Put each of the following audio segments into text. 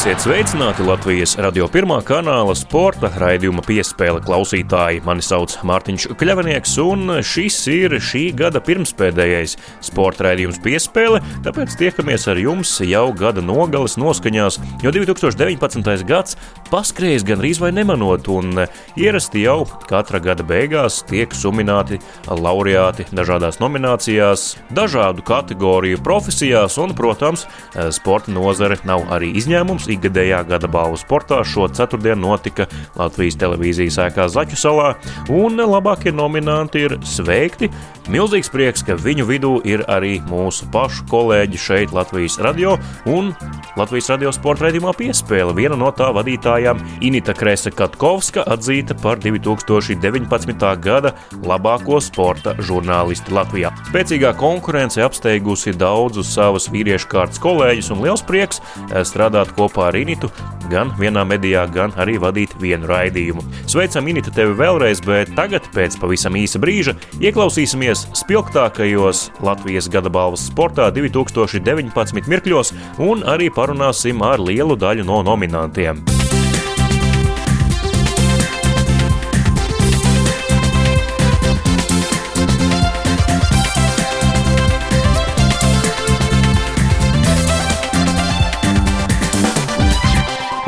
Esiet sveicināti Latvijas radio pirmā kanāla sporta raidījuma piespēle klausītāji. Mani sauc Mārtiņš Kļavinieks, un šis ir šī gada pirmspēdējais sporta raidījums piespēle, tāpēc tiekamies ar jums jau gada nogales noskaņās, jo 2019. gads paskrējis gandrīz vai nemanot, un ierasti jau katra gada beigās tiek sumināti laureāti dažādās nominācijās, dažādu kategoriju profesijās, un, protams, sporta nozare nav arī izņēmums pasākums ikgadējā gada balvu sportā šo ceturtdienu notika Latvijas televīzijas ēkā Zaķu salā, un labākie nominanti ir sveikti. Milzīgs prieks, ka viņu vidū ir arī mūsu pašu kolēģi šeit Latvijas radio un Latvijas radio sporta raidījumā piespēle. Viena no tā vadītājām Inita Kresa Katkovska atzīta par 2019. gada labāko sporta žurnālisti Latvijā. Spēcīgā konkurence apsteigusi daudzus savus vīriešu kārtas kolēģus un liels prieks strādāt kopā kopā ar Initu, gan vienā medijā, gan arī vadīt vienu raidījumu. Sveicam Initu tevi vēlreiz, bet tagad, pēc pavisam īsa brīža, ieklausīsimies spilgtākajos Latvijas gada balvas sportā 2019 mirkļos un arī parunāsim ar lielu daļu no nominantiem.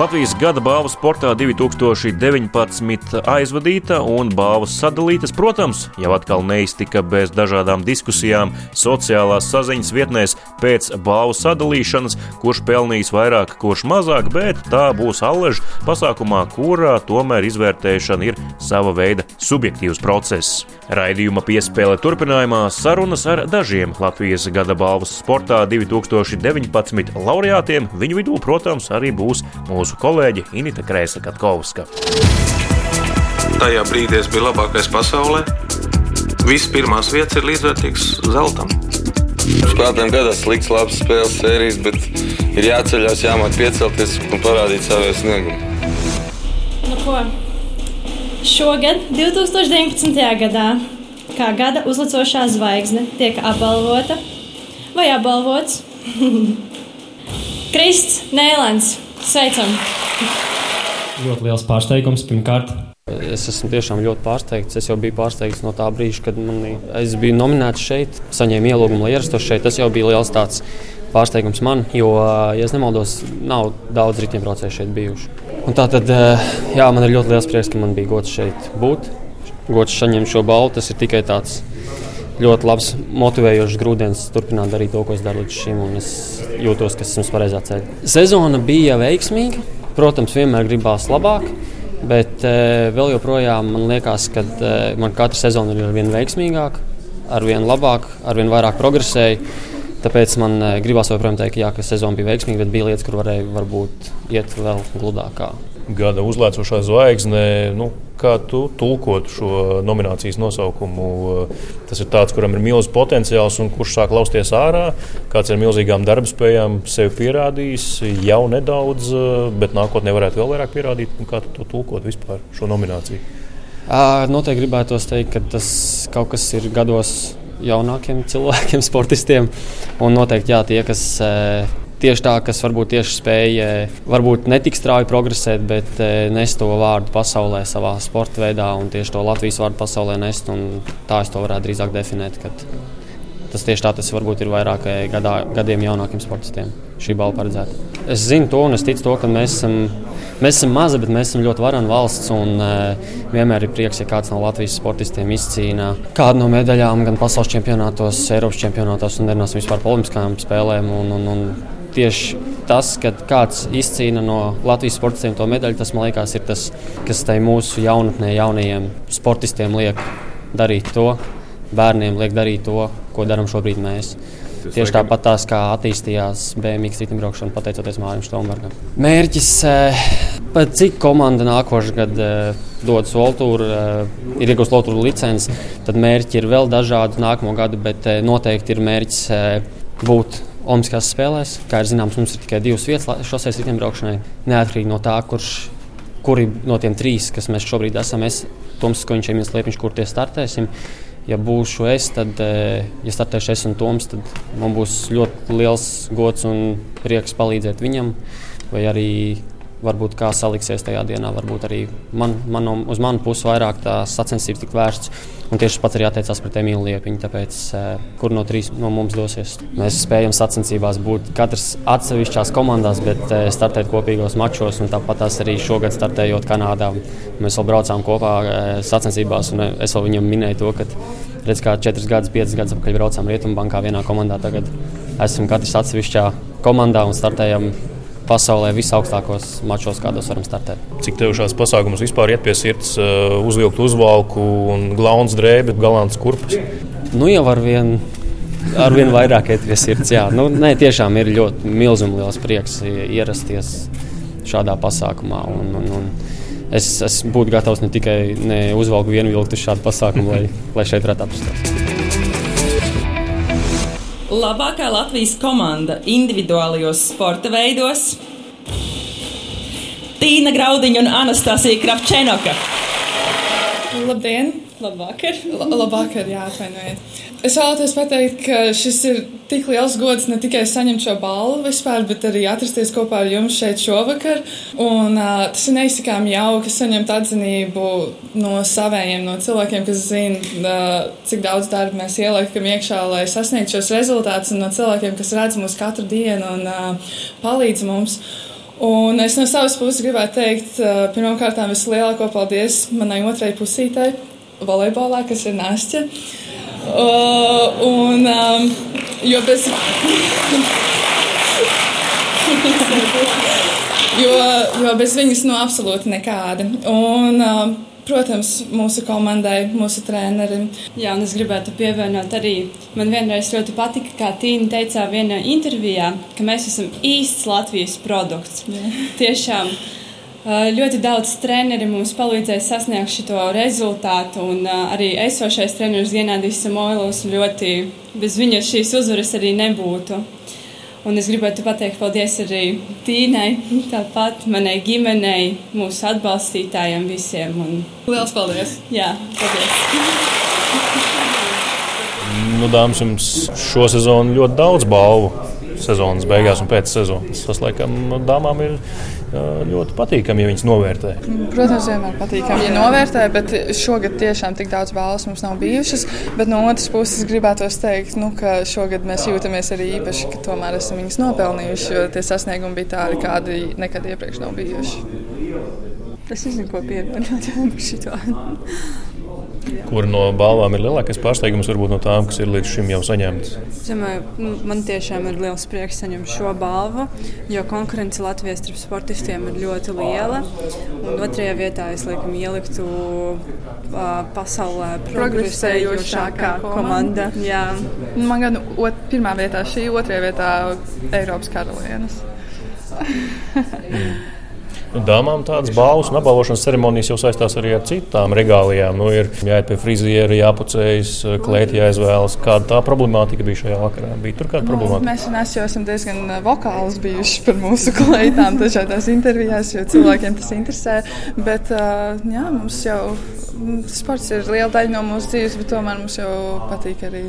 Latvijas gada balva sportā 2019 aizvadīta un balvas sadalītas, protams, jau atkal neiztika bez dažādām diskusijām sociālās saziņas vietnēs pēc balvu sadalīšanas, kurš pelnījis vairāk, kurš mazāk, bet tā būs allaž pasākumā, kurā tomēr izvērtēšana ir sava veida subjektīvs process. Raidījuma piespēle turpinājumā sarunas ar dažiem Latvijas gada balvas sportā 2019 laureātiem, viņu vidū, protams, arī būs mūsu mūsu kolēģe Inita Krēsa Katkovska. Tajā brīdī es biju labākais pasaulē. Visas pirmās vietas ir līdzvērtīgas zeltam. Spēlētājiem gadās slikts, labs spēles sērijas, bet ir jāceļās, jāmāk piecelties un parādīt savu sniegumu. Nu, ko? Šogad, 2019. gadā, kā gada uzlicošā zvaigzne, tiek apbalvota vai apbalvots Krists Nēlans. Sveicam! Ļoti liels pārsteigums pirmkārt. Es esmu tiešām ļoti pārsteigts. Es jau biju pārsteigts no tā brīža, kad mani, es biju nominēts šeit, saņēmu ielūgumu, lai ierastos šeit. Tas jau bija liels tāds pārsteigums man, jo, ja nemaldos, nav daudz riteņbraucēju šeit bijuši. Un tā tad, jā, man ir ļoti liels prieks, ka man bija gods šeit būt. Gods saņemt šo balvu, tas ir tikai tāds ļoti labs, motivējošs grūdienis turpināt darīt to, ko es daru līdz šim. Es jūtos, ka esmu pareizā ceļā. Sezona bija veiksmīga. Protams, vienmēr gribās labāk. Bet e, vēl joprojām man liekas, ka e, man katra sezona ir ar vien veiksmīgāka, ar vien labāk, ar vien vairāk progresēju. Tāpēc man e, gribās joprojām teikt, jā, ka sezona bija veiksmīga, bet bija lietas, kur varēja varbūt iet vēl gludākā gada uzlēcošā zvaigzne. Nu, kā tu tulkotu šo nominācijas nosaukumu? Tas ir tāds, kuram ir milzīgs potenciāls un kurš sāk lausties ārā, kāds ar milzīgām darbspējām sevi pierādījis jau nedaudz, bet nākotnē varētu vēl vairāk pierādīt. Kā tu to tulkot vispār šo nomināciju? Noteikti gribētu teikt, ka tas kaut kas ir gados jaunākiem cilvēkiem, sportistiem. Un noteikti jā, tie, kas tieši tā, kas varbūt tieši spēja, varbūt ne tik strauji progresēt, bet eh, nest to vārdu pasaulē, savā sporta veidā, un tieši to Latvijas vārdu pasaulē nest. Tā es to varētu drīzāk definēt. Tas tieši tā tas varbūt ir vairāk eh, gadā, gadiem jaunākiem sportistiem. Šī balva paredzēta. Es zinu to, un es ticu to, ka mēs esam, mēs esam mazi, bet mēs esam ļoti varana valsts. Un, uh, vienmēr ir prieks, ja kāds no Latvijas sportistiem izcīnā kādu no medaļām gan pasaules čempionātos, Eiropas čempionātos un nerunāsim vispār par olimpiskajām spēlēm. Un, un, un tieši tas, ka kāds izcīna no Latvijas sportistiem to medaļu, tas man liekas, ir tas, kas tai mūsu jaunatnē, jaunajiem sportistiem liek darīt to, bērniem liek darīt to, ko darām šobrīd mēs. Tas Tieši tāpat tās, kā attīstījās BMW riteņbraukšana, pateicoties Mārim Strunbergam. Mērķis, eh, cik komanda nākošais gads eh, dodas Voltūru, eh, ir iegūst Voltūru licenci, tad mērķi ir vēl dažādi nākamo gadu, bet noteikti ir mērķis būt Olimpiskās spēlēs. Kā ir zināms, mums ir tikai divas vietas šoseis riteņbraukšanai. Neatkarīgi no tā, kurš, kuri no tiem trīs, kas mēs šobrīd esam, es, Toms Skoņš, Emīls Liepiņš, kur tie startēsim. Ja būšu es, tad, eh, ja startēšu es un Toms, tad man būs ļoti liels gods un prieks palīdzēt viņam. vai arī varbūt kā saliksies tajā dienā. Varbūt arī man, man, uz manu pusi vairāk tās sacensības tik vērsts. Un tieši pats arī atteicās pret Emīlu Liepiņu, tāpēc eh, kur no trīs no mums dosies. Mēs spējam sacensībās būt katrs atsevišķās komandās, bet eh, startēt kopīgos mačos. Tāpat tās arī šogad startējot Kanādā. Mēs vēl braucām kopā eh, sacensībās, un es vēl viņam minēju to, ka redz, kā četrus gadus, piecus gadus atpakaļ braucām Rietumbankā vienā komandā. Tagad esam katrs atsevišķā komandā un startējam pasaulē visaugstākos mačos, kādos varam startēt. Cik tev šāds pasākums vispār iet pie sirds, uh, uzvilkt uzvalku un glauns drēbi, galants kurpes? Nu jau ar vienu. Ar vien vairāk iet pie sirds. Jā, nu, nē, tiešām ir ļoti milzīgi liels prieks ierasties šādā pasākumā. Un, un, un es, es būtu gatavs ne tikai ne uzvalku vienu vilkt uz šādu pasākumu, lai, lai šeit varētu apstāties. Labākā Latvijas komanda individuālajos sporta veidos - Tīna Graudiņa un Anastasija Kravčenoka. Labdien! Labvakar! Labvakar, jā, atvainojiet. Es vēlētos pateikt, ka šis ir tik liels gods ne tikai saņemt šo balvu vispār, bet arī atrasties kopā ar jums šeit šovakar. Un, uh, tas ir neizsakāmi jauki saņemt atzinību no saviem, no cilvēkiem, kas zina, uh, cik daudz darba mēs ieliekam iekšā, lai sasniegtu šos rezultātus, un no cilvēkiem, kas redz mūs katru dienu un uh, palīdz mums. Un es no savas puses gribētu teikt, uh, pirmkārt, vislielāko paldies manai otrai pusītei, volejbolā, kas ir Nāsķa. Uh, un, um, jo bez. jo, jo bez viņas nu absolūti nekāda. Un, um, protams, mūsu komandai, mūsu trenerim. Jā, un es gribētu pievienot arī, man vienreiz ļoti patika, kā Tīna teicā vienā intervijā, ka mēs esam īsts Latvijas produkts. Jā. Tiešām Ļoti daudz treneri mums palīdzēja sasniegt šo rezultātu, un arī esošais treneris Genādijs Samoilovs ļoti bez viņa šīs uzvaras arī nebūtu. Un es gribētu pateikt paldies arī Tīnai, tāpat manai ģimenei, mūsu atbalstītājiem visiem. Un... Lielas paldies! Jā, paldies! Nu, dāmas, jums šo sezonu ļoti daudz balvu sezonas beigās un pēc sezonas. Tas, laikam, dāmām ir ļoti patīkami, ja viņas novērtē. Protams, vienmēr patīkami, ja novērtē, bet šogad tiešām tik daudz balvas mums nav bijušas. Bet no otras puses, gribētos teikt, nu, ka šogad mēs jūtamies arī īpaši, ka tomēr esam viņas nopelnījuši, jo tie sasniegumi bija tādi, kādi nekad iepriekš nav bijuši. Es nezinu, ko pievienot šim. Kur no balvām ir lielākais pārsteigums, varbūt no tām, kas ir līdz šim jau saņemtas? Nu, man tiešām ir liels prieks saņemt šo balvu, jo konkurence Latvijas starp sportistiem ir ļoti liela. Un otrajā vietā es laikam ieliktu uh, pasaulē progresējošākā komanda. Jā. Man gan ot, pirmā vietā šī, otrajā vietā Eiropas karalienes. Nu, dāmām tādas balvas un apbalvošanas ceremonijas jau saistās arī ar citām regālijām. Nu, ir jāiet pie friziera, jāpucējas, klēti jāizvēlas. Kāda tā problemātika bija šajā vakarā? Bija tur kāda nu, problemātika? Mēs un es jau esam diezgan uh, vokāls bijuši par mūsu kleitām dažādās intervijās, jo cilvēkiem tas interesē. Bet uh, jā, mums jau sports ir liela daļa no mūsu dzīves, bet tomēr mums jau patīk arī,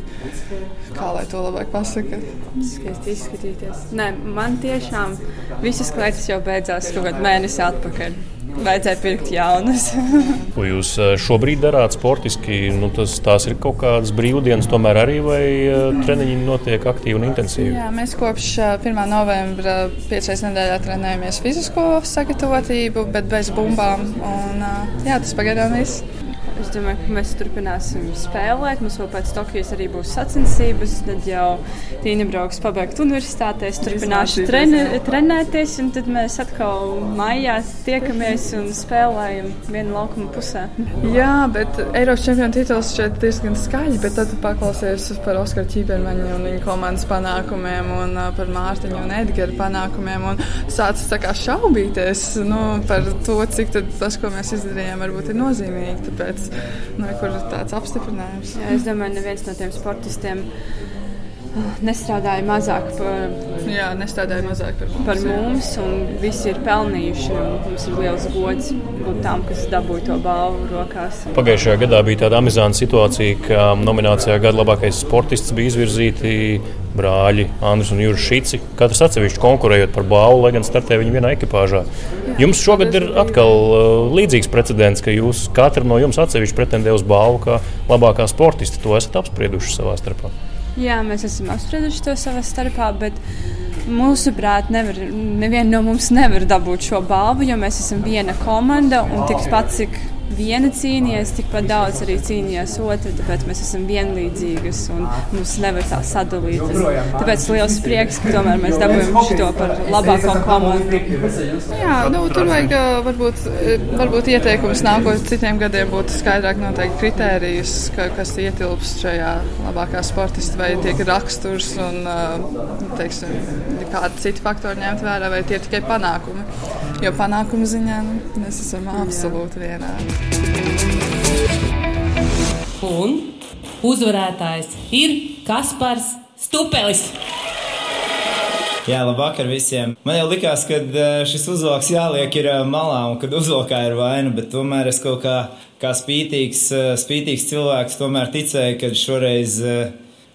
kā lai to labāk pasaka. Skaisti izskatīties. Nē, man tiešām visas kleitas jau beidzās kaut kādā mēnesī mēnesi atpakaļ. Vajadzēja pirkt jaunas. Ko jūs eh, šobrīd darāt sportiski? Nu, tas, tās ir kaut kādas brīvdienas, tomēr arī vai eh, treniņi notiek aktīvi un intensīvi? Jā, mēs kopš 1. Eh, novembra piecreiz nedēļā trenējamies fizisko sagatavotību, bet bez bumbām. Un, jā, tas pagaidām viss. Es domāju, ka mēs turpināsim spēlēt. Mums vēl pēc Tokijas arī būs sacensības. Tad jau Tīna brauks pabeigt universitātē, es turpināšu treni, trenēties. Un tad mēs atkal maijā tiekamies un spēlējam vienu laukuma pusē. Jā, bet Eiropas čempionu tituls šeit diezgan skaļi. Bet tad paklausies par Oskaru Čibermaņu un viņa komandas panākumiem un par Mārtiņu un Edgara panākumiem. Un sācis tā kā šaubīties nu, par to, cik tas, ko mēs izdarījām, varbūt ir nozīmīgi. Tāpēc nu, kur ir tāds apstiprinājums. Jā, es domāju, ka neviens no tiem sportistiem nestrādāja mazāk par, Jā, nestrādāja mazāk par mums. par mums, un visi ir pelnījuši. un Mums ir liels gods būt tam, kas dabūja to balvu rokās. Pagājušajā gadā bija tāda amizanta situācija, ka nominācijā gada labākais sportists bija izvirzīti brāļi Andris un Juris Šici. Katrs atsevišķi konkurējot par balvu, lai gan startē viņi vienā ekipāžā. Jums šogad ir atkal uh, līdzīgs precedents, ka jūs katra no jums atsevišķi pretendē uz balvu kā labākā sportiste. To esat apsprieduši savā starpā. Jā, mēs esam apsprieduši to savā starpā, bet mūsuprāt, nevar, neviena no mums nevar dabūt šo balvu, jo mēs esam viena komanda un tikpat cik viena cīnījās, tikpat daudz arī cīnījās otra. Tāpēc mēs esam vienlīdzīgas un mums nevar tā sadalīt. Tāpēc liels prieks, ka tomēr mēs dabūjām šo par labāko komandu. Jā, nu, tur vajag varbūt, varbūt ieteikums nākotnē citiem gadiem būtu skaidrāk noteikti kritērijus, ka, kas ietilpst šajā labākā sportistā, vai tiek raksturs un teiksim, kādi citi faktori ņemt vērā, vai tie ir tikai panākumi. Jo panākumu ziņā nu, mēs esam absolūti vienādi. Un uzvarētājs ir Kaspars Stupelis. Jā, labvakar visiem. Man jau likās, ka eh, šis uzvalks jāliek ir eh, malā un kad uzvalkā ir vaina, bet tomēr es kaut kā, kā spītīgs, eh, spītīgs cilvēks tomēr ticēju, ka šoreiz,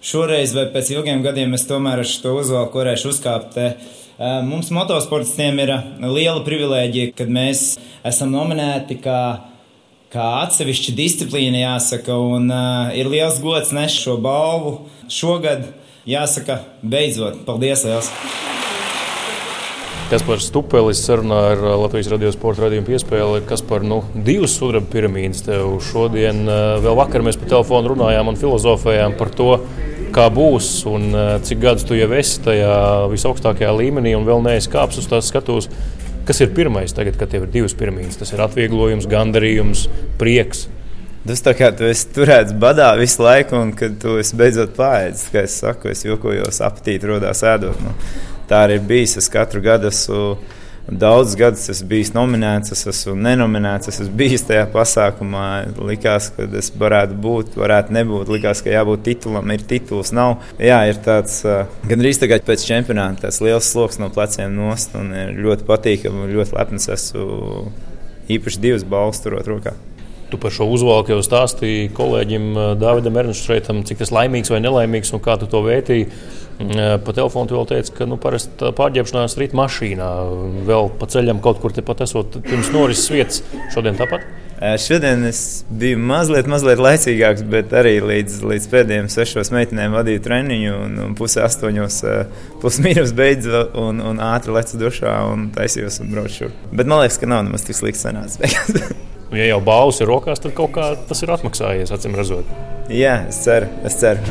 šoreiz vai pēc ilgiem gadiem es tomēr ar šo uzvalku varēšu uzkāpt. te. Mums motosportistiem ir liela privilēģija, kad mēs esam nominēti kā kā atsevišķa disciplīna, jāsaka, un uh, ir liels gods nes šo balvu šogad. Jāsaka, beidzot, paldies! Liels. Kas par Stupelis sarunā ar Latvijas radio sporta radījumu piespēli, kas par nu, divas sudraba piramīdas tev šodien. Vēl vakar mēs pa telefonu runājām un filozofējām par to, kā būs un uh, cik gadus tu jau esi tajā visaugstākajā līmenī un vēl neesi kāpis uz tās skatuves. Kas ir pirmais tagad, kad tev ir divas piramīdas? Tas ir atvieglojums, gandarījums, prieks. Tas tā kā tu esi turēts badā visu laiku, un kad tu esi beidzot pārēdis, kā es saku, es jokojos, apetīti rodās ēdot. Nu, tā arī ir bijis. Es katru gadu esmu daudz gadus esmu bijis nominēts, es esmu nenominēts, es esmu bijis tajā pasākumā. Likās, ka es varētu būt, varētu nebūt. Likās, ka jābūt titulam, ir tituls. Nav. Jā, ir tāds gandrīz tagad pēc čempionāta, tāds liels sloks no pleciem nost, un ir ļoti patīkami ļoti lepns esmu īpaši divas balvas turot rokā. Tu par šo uzvalku jau stāstīji kolēģim uh, Dāvidam Ernšreitam, cik tas laimīgs vai nelaimīgs un kā tu to vērtīji. Mm, Pa telefonu vēl teici, ka nu, parasti pārģērbšanās rīt mašīnā, vēl pa ceļam kaut kur tepat esot pirms norises vietas. Šodien tāpat? Eh, Šodien es biju mazliet, mazliet laicīgāks, bet arī līdz, līdz pēdējiem sešos meitenēm vadīju treniņu. Un, un pusē astoņos plus mīnus beidzu un, un ātri lecu dušā un taisījos un braucu šurp. Bet man liekas, ka nav nemaz tik slikts sanācis. Ja jau balvas ir rokās, tad kaut kā tas ir atmaksājies, acīm redzot. Jā, es ceru, es ceru.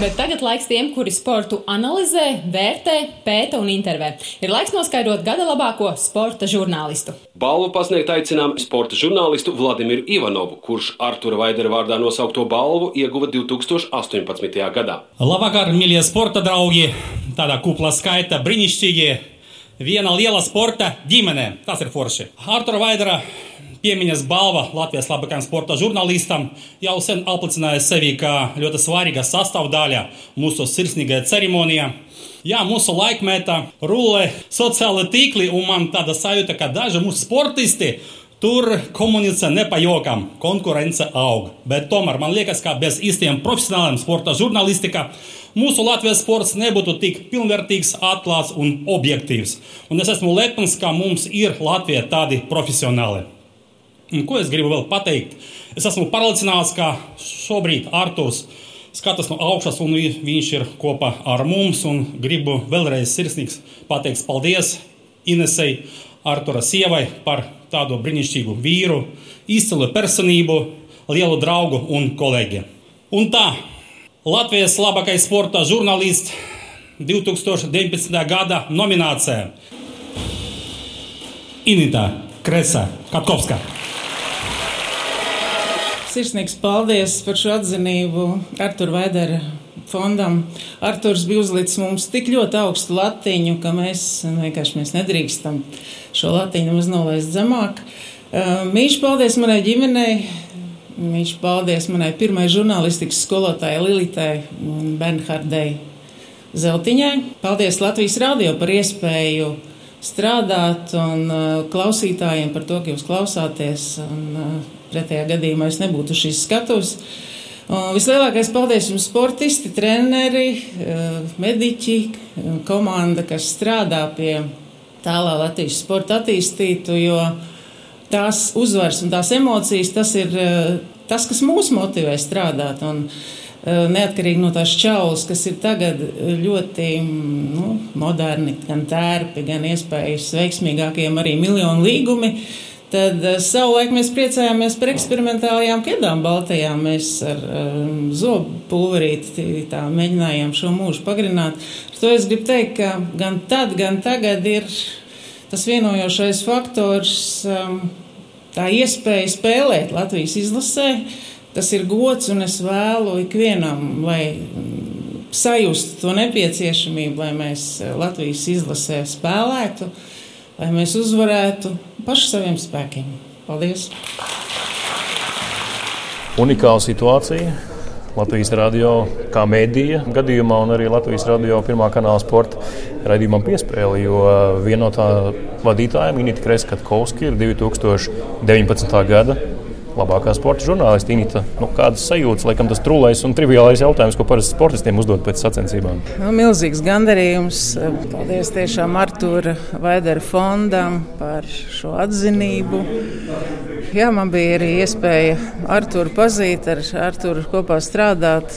Bet tagad laiks tiem, kuri sportu analizē, vērtē, pēta un intervē. Ir laiks noskaidrot gada labāko sporta žurnālistu. Balvu pasniegt aicinām sporta žurnālistu Vladimiru Ivanovu, kurš Artura Vaidera vārdā nosaukto balvu ieguva 2018. gadā. Labvakar, mīļie sporta draugi! Tādā kuplā skaita brīnišķīgi! Viena liela sporta ģimene. Tas ir forši. Artura Vaidera piemiņas balva Latvijas labākajam sporta žurnālistam jau sen apliecināja sevi kā ļoti svarīga sastāvdaļa mūsu sirsnīgajā ceremonijā. Jā, mūsu laikmetā rullē sociāli tīkli, un man tāda sajūta, ka daži mūsu sportisti tur komunicē ne pa jokam, konkurence aug. Bet tomēr man liekas, ka bez īstiem profesionāliem sporta žurnālistika mūsu Latvijas sports nebūtu tik pilnvērtīgs, atklāts un objektīvs. Un es esmu lepns, ka mums ir Latvijā tādi profesionāli. Un ko es gribu vēl pateikt? Es esmu pārliecināts, ka šobrīd Arthurs skatās no augšas, un vi- viņš ir kopā ar mums. Gribu vēlreiz sirsnīgs pateikt paldies Inesei, Artura sievai par tādu brīnišķīgu vīru, izcilu personību, lielu draugu un kolēģi. Un tā, Latvijas labākais sporta žurnālists 2019. gada nominācija Inita Kresa Katkovska. Sirsnīgs paldies par šo atzinību Artur Vaidera fondam. Arturs bija uzlicis mums tik ļoti augstu latiņu, ka mēs vienkārši mēs nedrīkstam šo latiņu nolaist zemāk. Mīļš paldies manai ģimenei, Viņš paldies manai pirmajai žurnālistikas skolotājai Lilitai Bernhardai Zeltiņai. Paldies Latvijas radio par iespēju strādāt un klausītājiem par to, ka jūs klausāties. Un, pretējā gadījumā es nebūtu šīs skatus. Un vislielākais paldies jums, sportisti, treneri, uh, mediķi, komanda, kas strādā pie tā, lai Latvijas sporta attīstītu, jo tās uzvaras un tās emocijas, tas ir tas, kas mūs motivē strādāt. Un, Neatkarīgi no tās čaulas, kas ir tagad ļoti nu, moderni, gan tērpi, gan iespējas veiksmīgākiem arī miljonu līgumi, Tad savulaik mēs priecājāmies par eksperimentālajām ķēdām Baltijām. Mēs ar um, zobu pulverīti tā mēģinājām šo mūžu pagarināt. Ar to es gribu teikt, ka gan tad, gan tagad ir tas vienojošais faktors, um, tā iespēja spēlēt Latvijas izlasē. Tas ir gods, un es vēlu ikvienam, lai sajustu to nepieciešamību, lai mēs Latvijas izlasē spēlētu, lai mēs uzvarētu paši saviem spēkiem. Paldies! Unikāla situācija. Latvijas radio kā mēdīja gadījumā, un arī Latvijas radio pirmā kanāla sporta raidījumam piespēle. Jo viena no tā vadītājiem, Inita Kreskavska, ir 2019. gada labākā sporta žurnāliste Inita. Nu, kādas sajūtas, laikam, tas trūlais un triviālais jautājums, ko parasti sportistiem uzdod pēc sacensībām? Nu, milzīgs gandarījums. Paldies tiešām Artura Vaidera fondam par šo atzinību. Jā, man bija arī iespēja Arturu pazīt, ar Arturu kopā strādāt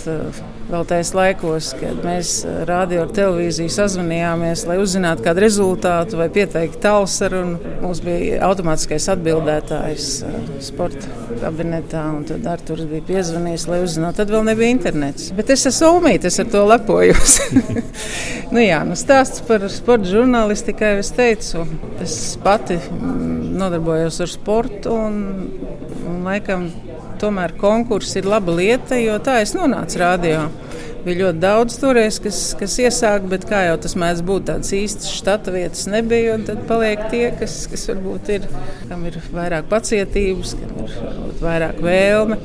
vēl tajos laikos, kad mēs eh, radio ar televīziju sazvanījāmies, lai uzzinātu kādu rezultātu vai pieteiktu talsaru. Mums bija automātiskais atbildētājs eh, sporta kabinetā, un tad Arturs bija piezvanījis, lai uzzinātu. Tad vēl nebija internets. Bet es esmu Somija, es ar to lepojos. nu, jā, nu stāsts par sporta žurnālistiku, jau es teicu. Es pati mm, nodarbojos ar sportu un, un laikam tomēr konkurss ir laba lieta, jo tā es nonācu rādio. Bija ļoti daudz toreiz, kas, kas iesāka, bet kā jau tas mēdz būt, tādas īstas štata vietas nebija. Tad paliek tie, kas, kas varbūt ir, kam ir vairāk pacietības, kam ir vairāk vēlme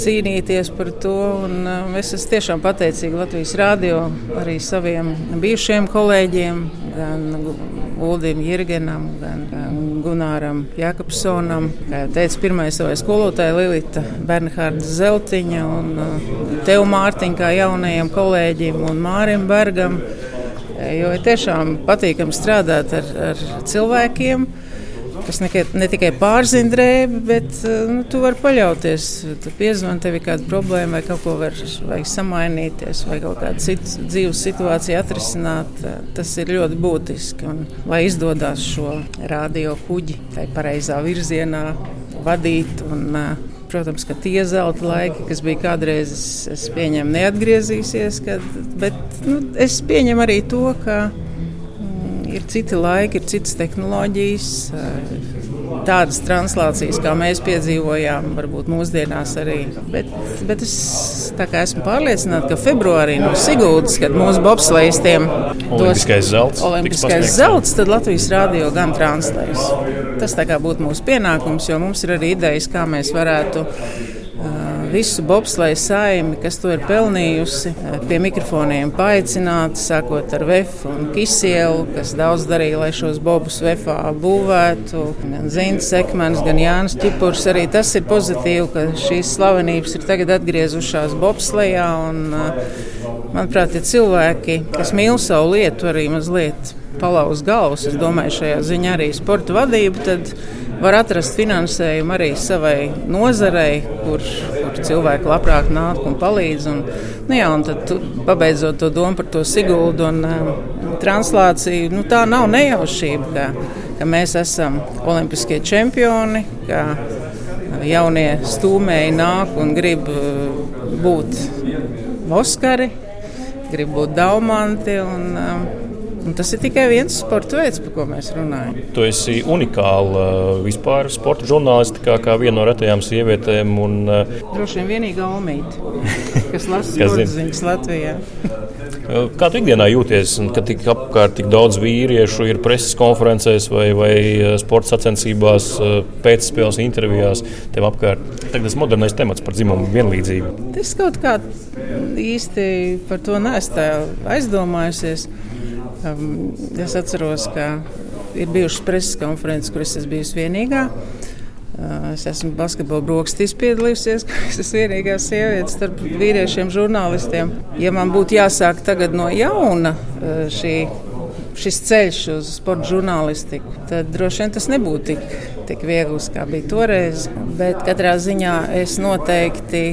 cīnīties par to. Un, um, es esmu tiešām pateicīga Latvijas rādio arī saviem bijušiem kolēģiem, gan Uldim Jirgenam, gan, gan Gunāram Jakobsonam. Kā jau teicu, pirmais savai skolotāja Lilita Bernhārda Zeltiņa un uh, tev Mārtiņa kā jaunajam kolēģim un Mārim Bergam. Jo ir tiešām patīkami strādāt ar, ar cilvēkiem kas ne, ne tikai pārzina drēbi, bet eh, nu, tu vari paļauties. Tu piezvani, tev ir kāda problēma, vai kaut ko var, vajag samainīties, vai kaut kādu citu dzīves situāciju atrisināt. Tas ir ļoti būtiski. Un, lai izdodas šo radio kuģi tai pareizā virzienā vadīt. Un, eh, Protams, ka tie zelta laiki, kas bija kādreiz, es, es pieņemu, neatgriezīsies. Kad, bet nu, es pieņemu arī to, ka ir citi laiki, ir citas tehnoloģijas. Tādas translācijas, kā mēs piedzīvojām, varbūt mūsdienās arī. Bet, bet es esmu pārliecināta, ka februārī no Sigūdas, kad mūsu bobslēgstiem Olimpiskais zelts, Olimpiskais zelts, tad Latvijas rādio gan translēs. Tas būtu mūsu pienākums, jo mums ir arī idejas, kā mēs varētu visu bobsleju saimi, kas to ir pelnījusi. Pie mikrofoniem paaicināti, sākot ar Vēfu un Kisielu, kas daudz darīja, lai šos bobus Vēfā būvētu. Gan Zintas Ekmans, gan Jānis Čipurs. Arī tas ir pozitīvi, ka šīs slavenības ir tagad atgriezušās bobslejā. Un, manuprāt, ir cilvēki, kas mīl savu lietu, arī mazliet palauz galvas. Es domāju, šajā ziņā arī sporta vadība. Var atrast finansējumu arī savai nozarei, kur, kur cilvēki labprāt nāk un palīdz. Un, nu jā, un tad, pabeidzot to domu par to Siguldu un um, translāciju, nu, tā nav nejaušība, ka, ka mēs esam olimpiskie čempioni, ka jaunie stūmēji nāk un grib uh, būt Oskari, grib būt Daumanti. Un, um, Un tas ir tikai viens sporta veids, par ko mēs runājam. Tu esi unikāla vispār sporta žurnālistikā, kā viena no retajām sievietēm. Un, Droši vien vienīgā omīte, kas lasa sporta ziņas Latvijā. Kā tu ikdienā jūties, kad tik apkārt tik daudz vīriešu ir preses konferencēs vai, vai sporta sacensībās, pēcspēles intervijās, tev apkārt? Tagad tas modernais temats par dzimumu vienlīdzību. Es kaut kā īsti par to neesmu aizdomājusies. Um, es atceros, ka ir bijušas preses konferences, kuras es biju vienīgā. Es esmu basketbola brokastīs piedalījusies, ka es esmu vienīgā sieviete starp vīriešiem, žurnālistiem. Ja man būtu jāsāk tagad no jauna uh, šī, šis ceļš uz sporta žurnālistiku, tad droši vien tas nebūtu tik, tik viegls, kā bija toreiz. Bet katrā ziņā es noteikti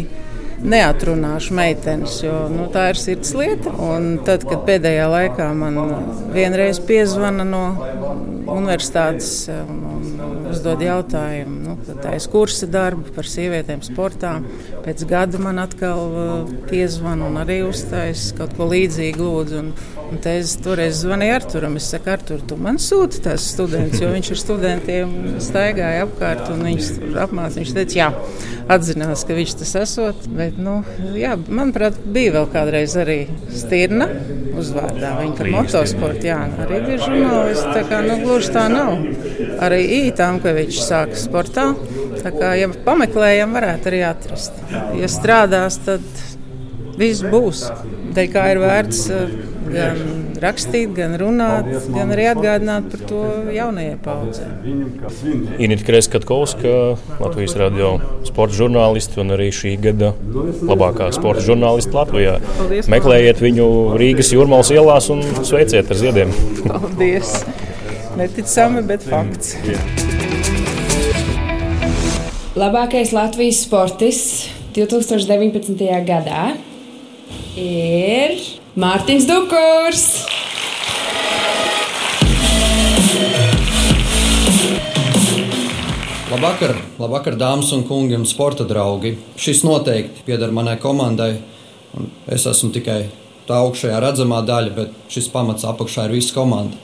neatrunāšu meitenes, jo nu, tā ir sirds lieta. Un tad, kad pēdējā laikā man vienreiz piezvana no universitātes un, un uzdod jautājumu, nu, tā ir kursa darba par sievietēm sportā. Pēc gada man atkal uh, piezvana un arī uzstājas kaut ko līdzīgu lūdzu. Un, un te es toreiz zvanīju Arturam. Es saku, Artur, tu man sūti tās students, jo viņš ar studentiem staigāja apkārt un viņš tur apmāca. Viņš teica, jā, atzinās, ka viņš tas esot. Bet, nu, jā, manuprāt, bija vēl kādreiz arī Stirna uzvārdā. Viņa par motosportu, jā, arī bija žurnālisti. Tā kā, nu, gluži tā nav. Arī Ītānkevičs sāka sportā. Tā kā, ja pameklējam, varētu arī atrast. Ja strādās, tad viss būs. Te kā ir vērts gan rakstīt, gan runāt, gan arī atgādināt par to jaunajai paudzei. Inita Kreskatkovska, Latvijas radio sporta žurnālisti un arī šī gada labākā sporta žurnālisti Latvijā. Paldies, Meklējiet viņu Rīgas jūrmālas ielās un sveiciet ar ziediem. Paldies! Neticami, bet fakts. Labākais Latvijas sportists 2019. gadā ir Mārtiņš Dukurs. Labvakar, labvakar, dāmas un kungi un sporta draugi. Šis noteikti pieder manai komandai. Es esmu tikai tā augšējā redzamā daļa, bet šis pamats apakšā ir visa komanda.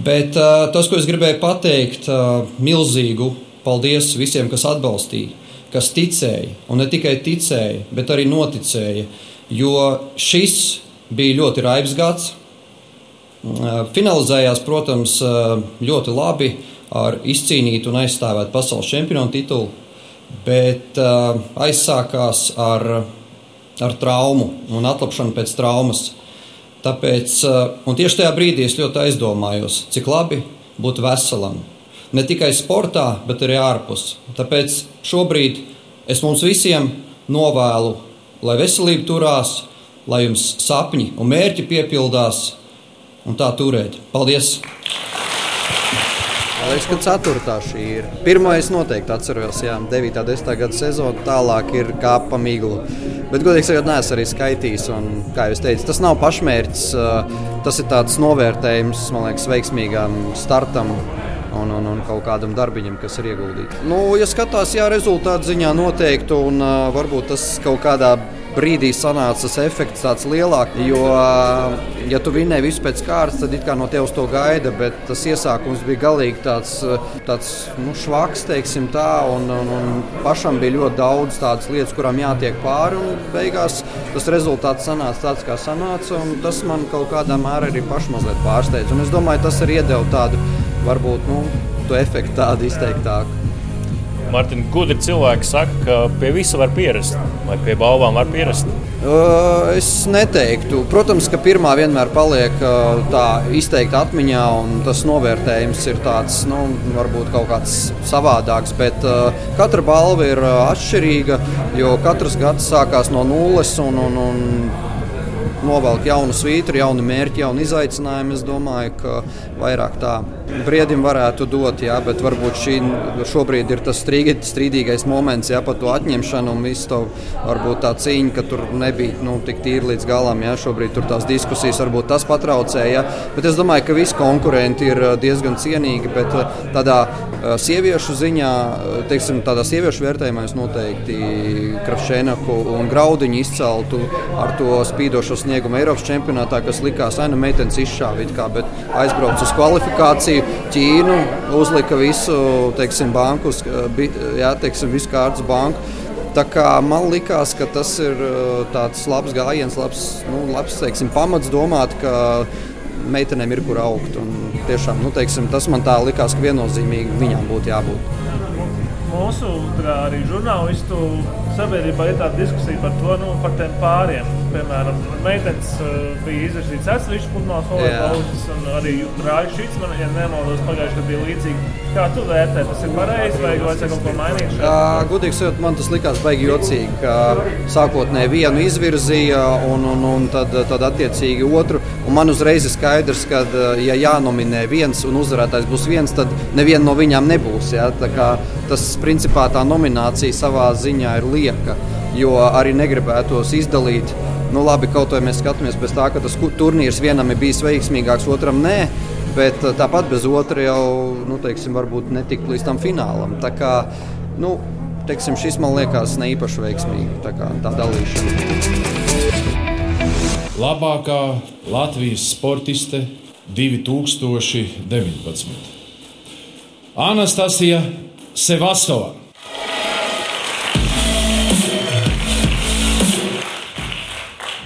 Bet uh, tas, ko es gribēju pateikt, uh, milzīgu paldies visiem, kas atbalstīja, kas ticēja, un ne tikai ticēja, bet arī noticēja, jo šis bija ļoti raibs gads. Uh, finalizējās, protams, ļoti labi ar izcīnītu un aizstāvētu pasaules čempionu titulu, bet aizsākās ar, ar traumu un atlapšanu pēc traumas. Tāpēc, tieši tajā brīdī es ļoti aizdomājos, cik labi būt veselam. Ne tikai sportā, bet arī ārpus. Tāpēc šobrīd es mums visiem novēlu, lai veselība turās, lai jums sapņi un mērķi piepildās un tā turēt. Paldies! Man liekas, ka ceturtā šī ir. Pirmā es noteikti atceros, jā, 9. un 10. gada sezonu, tālāk ir kāpa migla. Bet, godīgi sakot, neesmu arī skaitījis. Un, kā jau teicu, tas nav pašmērķis. Tas ir tāds novērtējums, man liekas, veiksmīgam startam. Un, un, un kaut kādam darbiņam, kas ir ieguldīts. Nu, ja skatās, jā, rezultātu ziņā noteikti, un uh, varbūt tas kaut kādā brīdī sanāca tas efekts tāds lielāks. Jo, ja tu vinēji visu pēc kārtas, tad it kā no tevis to gaida, bet tas iesākums bija galīgi tāds, tāds nu, švaks, teiksim tā, un, un, un pašam bija ļoti daudz tādas lietas, kurām jātiek pāri, un beigās tas rezultāts sanāca tāds, kā sanāca, un tas man kaut kādā mērā arī pašu mazliet pārsteidz. Un es domāju, tas arī iedeva tādu, varbūt, nu, to efektu tādu izteiktāku. Mārtiņ, gudri cilvēki saka, ka pie visa var pierast, vai pie balvām var pierast? Uh, es neteiktu. Protams, ka pirmā vienmēr paliek uh, tā izteikti atmiņā, un tas novērtējums ir tāds, nu, varbūt kaut kāds savādāks. Bet uh, katra balva ir atšķirīga, jo katrs gads sākās no nulles. Un, un, un novelk jaunu svītru, jaunu mērķi, jaunu izaicinājumu. Es domāju, ka vairāk tā briedim varētu dot, jā, bet varbūt šī šobrīd ir tas strīdīgais moments jā, par to atņemšanu un visu to varbūt tā cīņa, ka tur nebija nu, tik tīri līdz galam. Jā, šobrīd tur tās diskusijas varbūt tas patraucēja, bet es domāju, ka visi konkurenti ir diezgan cienīgi, bet tādā sieviešu ziņā, teiksim, tādā sieviešu vērtējumā es noteikti Kravšēnaku un Graudiņu izceltu ar to spīdošo sniegu sasniegumu Eiropas čempionātā, kas likās, ka nu, meitenes izšāva, kā, bet aizbrauca uz kvalifikāciju. Ķīnu uzlika visu, teiksim, banku, jā, teiksim, visu kārtas banku. Tā kā man liekas, ka tas ir tāds labs gājiens, labs, nu, labs teiksim, pamats domāt, ka meitenēm ir kur augt. Un tiešām, nu, teiksim, tas man tā likās, ka viennozīmīgi viņām būtu jābūt. Mūsu arī žurnālistu sabiedrībā ir tāda diskusija par to, nu, par tiem pāriem. Piemēram, meitenes uh, bija izvirzītas atsevišķas pludmales volejbolistas, un arī Rāļs Šits, man, ja nemaldos, pagājušajā gadā bija līdzīgi. Kā tu vērtē, tas ir pareizi vai vajadzēja kaut ko mainīt? Uh, Gudīgi sakot, man tas likās baigi jocīgi, ka sākotnēji vienu izvirzīja un, un, un tad, tad attiecīgi otru. Man uzreiz ir skaidrs, ka, ja jānominē viens un uzvarētājs būs viens, tad neviena no viņām nebūs. Ja? Tas principā tā nominācija savā ziņā ir lieka, jo arī negribētos izdalīt Nu, labi, kaut vai mēs skatāmies pēc tā, ka tas turnīrs vienam ir bijis veiksmīgāks, otram nē. Bet eh, tāpat bez otra jau nu, teiksim, varbūt netikt līdz tam finālam. Tā kā, nu, teiksim, šis man liekas ne īpaši veiksmīgi tā, kā, tā dalīšana. Labākā Latvijas sportiste 2019. Anastasija Sevastova.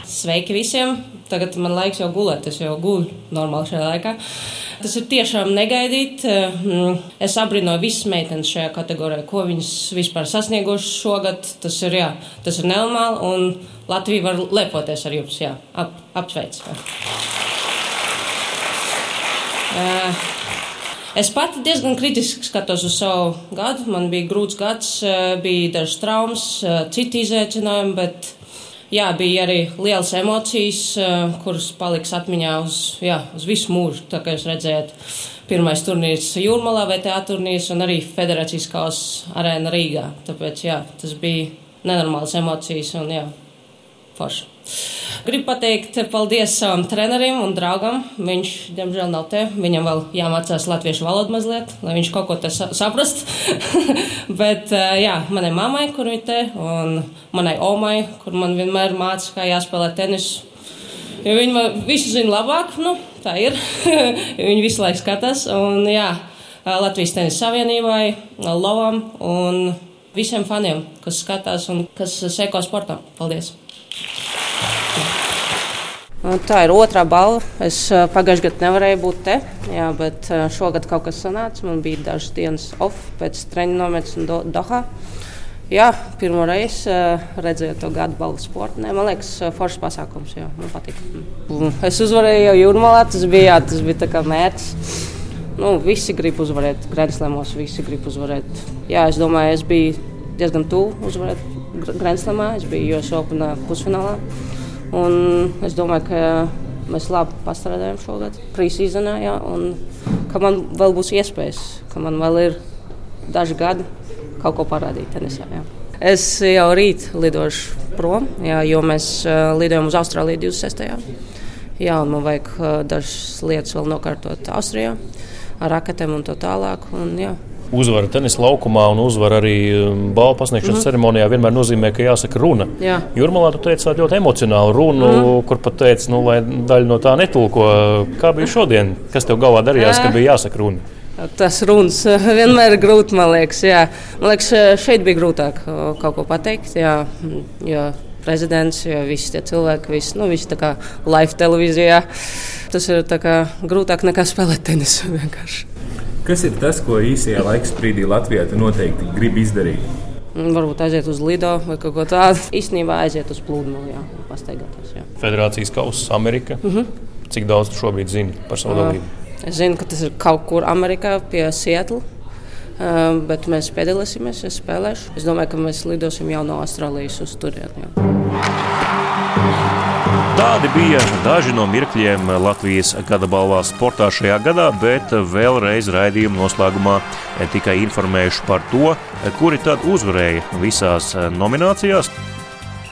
Sveiki visiem! Tagad man laiks jau gulēt, es jau guļu normāli šajā laikā. Tas ir tiešām negaidīti. Mm, es abrīnoju visas meitenes šajā kategorijā, ko viņas vispār sasniegušas šogad. Tas ir, jā, tas ir nenormāli, un Latvija var lepoties ar jums. Jā, ap, apsveic. Uh, Es pati diezgan kritiski skatos uz savu gadu. Man bija grūts gads, bija dažas traumas, citi izaicinājumi, bet jā, bija arī liels emocijas, kuras paliks atmiņā uz, jā, uz visu mūžu. Tā kā jūs redzējāt, pirmais turnīrs Jūrmalā, VTA turnīrs un arī Federācijas kausa arēna Rīgā. Tāpēc jā, tas bija nenormāls emocijas un jā, forši. Gribu pateikt paldies savam trenerim un draugam. Viņš, diemžēl, nav te. Viņam vēl jāmācās latviešu valodu mazliet, lai viņš kaut ko te saprast. Bet, eh, jā, manai mammai, kur viņa te, un manai omai, kur man vienmēr māca, kā jāspēlē tenisu. Jo viņi man visu zina labāk, nu, tā ir. viņi visu laiku skatās. Un, jā, Latvijas tenisa savienībai, Lovam un visiem faniem, kas skatās un kas seko sportam. Paldies! Tā ir otrā balva. Es pagājušajā gadā nevarēju būt te, jā, bet šogad kaut kas sanāca. Man bija dažas dienas off pēc treniņa nometnes do, Dohā. Jā, pirmo reizi redzēju to gadu balvu sportā. Man liekas, foršs pasākums. Jā, man patīk. Es uzvarēju jau jūrmalā, tas bija, jā, tas bija mērķis. Nu, visi grib uzvarēt, Grandslamos, visi grib uzvarēt. Jā, es domāju, es biju diezgan tuvu uzvarēt Grandslamā. Es biju US Open pusfinālā. Un es domāju, ka mēs labi pastrādājam šogad, pre-seasonā, ja, un ka man vēl būs iespējas, ka man vēl ir daži gadi kaut ko parādīt tenisā. Ja. Es jau rīt lidošu prom, jā, jo mēs uh, lidojam uz Austrāliju 26. Jā, un man vajag uh, dažas lietas vēl nokārtot Austrijā ar raketēm un tā tālāk. Un, jā, uzvara tenisa laukumā un uzvara arī um, balvu pasniegšanas mm ceremonijā vienmēr nozīmē, ka jāsaka runa. Jā. Jurmalā tu teici tādu ļoti emocionālu runu, mm kur pat teici, nu, lai daļa no tā netulko. Kā bija šodien? Kas tev galvā darījās, kad bija jāsaka runa? Tas runas vienmēr ir grūti, man liekas. Jā. Man liekas, šeit bija grūtāk kaut ko pateikt. Jā, jo prezidents, jo visi tie cilvēki, visi, nu, visi tā kā live televīzijā. Tas ir kā, grūtāk nekā spēlēt tenisu vienkārši. Kas ir tas, ko īsajā laika sprīdī Latvijā noteikti grib izdarīt? Mm, varbūt aiziet uz Lido vai kaut ko tādu. Īstenībā aiziet uz plūdumu, jā, pastaigāties. Jā. Federācijas kausa Amerika. Mm -hmm. Cik daudz tu šobrīd zini par savu dalību? Es zinu, ka tas ir kaut kur Amerikā pie Seattle. Uh, bet mēs piedalīsimies, es spēlēšu. Es domāju, ka mēs lidosim jau no Austrālijas uz turieni. Tādi bija daži no mirkļiem Latvijas gada balvā sportā šajā gadā, bet vēlreiz raidījuma noslēgumā tikai informējuši par to, kuri tad uzvarēja visās nominācijās.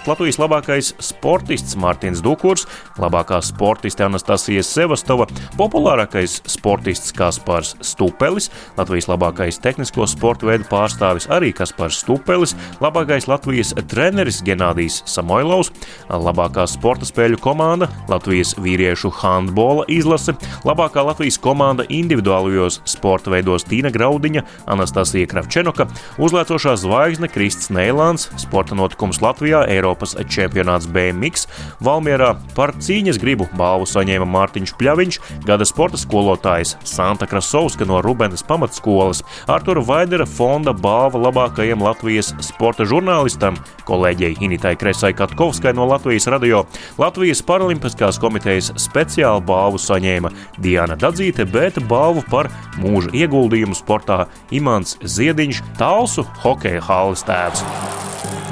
Latvijas labākais sportists Mārtiņš Dukurs, labākā sportiste Anastasija Sevastova, populārākais sportists Kaspars Stupelis, Latvijas labākais tehnisko sporta veidu pārstāvis arī Kaspars Stupelis, labākais Latvijas treneris Genādijs Samoilovs, labākā sporta spēļu komanda Latvijas vīriešu handbola izlase, labākā Latvijas komanda individuālajos sporta veidos Tīna Graudiņa, Anastasija Kravčenoka, uzlēcošā zvaigzne Krists Neilāns, sporta notikums Latvijā, Eiropas čempionāts BMX, Valmierā par cīņas gribu balvu saņēma Mārtiņš Pļaviņš, gada sporta skolotājs Santa Krasovska no Rubenes pamatskolas, Artura Vaidera fonda balva labākajam Latvijas sporta žurnālistam, kolēģei Initai Kresai Katkovskai no Latvijas radio, Latvijas Paralimpiskās komitejas speciālu balvu saņēma Diana Dadzīte, bet balvu par mūža ieguldījumu sportā Imants Ziediņš, Talsu hokeja halles tēvs.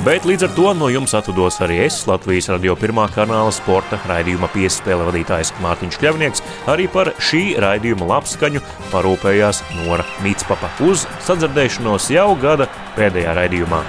Bet līdz ar to no jums atvados arī es, Latvijas radio pirmā kanāla sporta raidījuma piespēle vadītājs Mārtiņš Kļavnieks. Arī par šī raidījuma labskaņu parūpējās Nora Mītspapa uz sadzirdēšanos jau gada pēdējā raidījumā.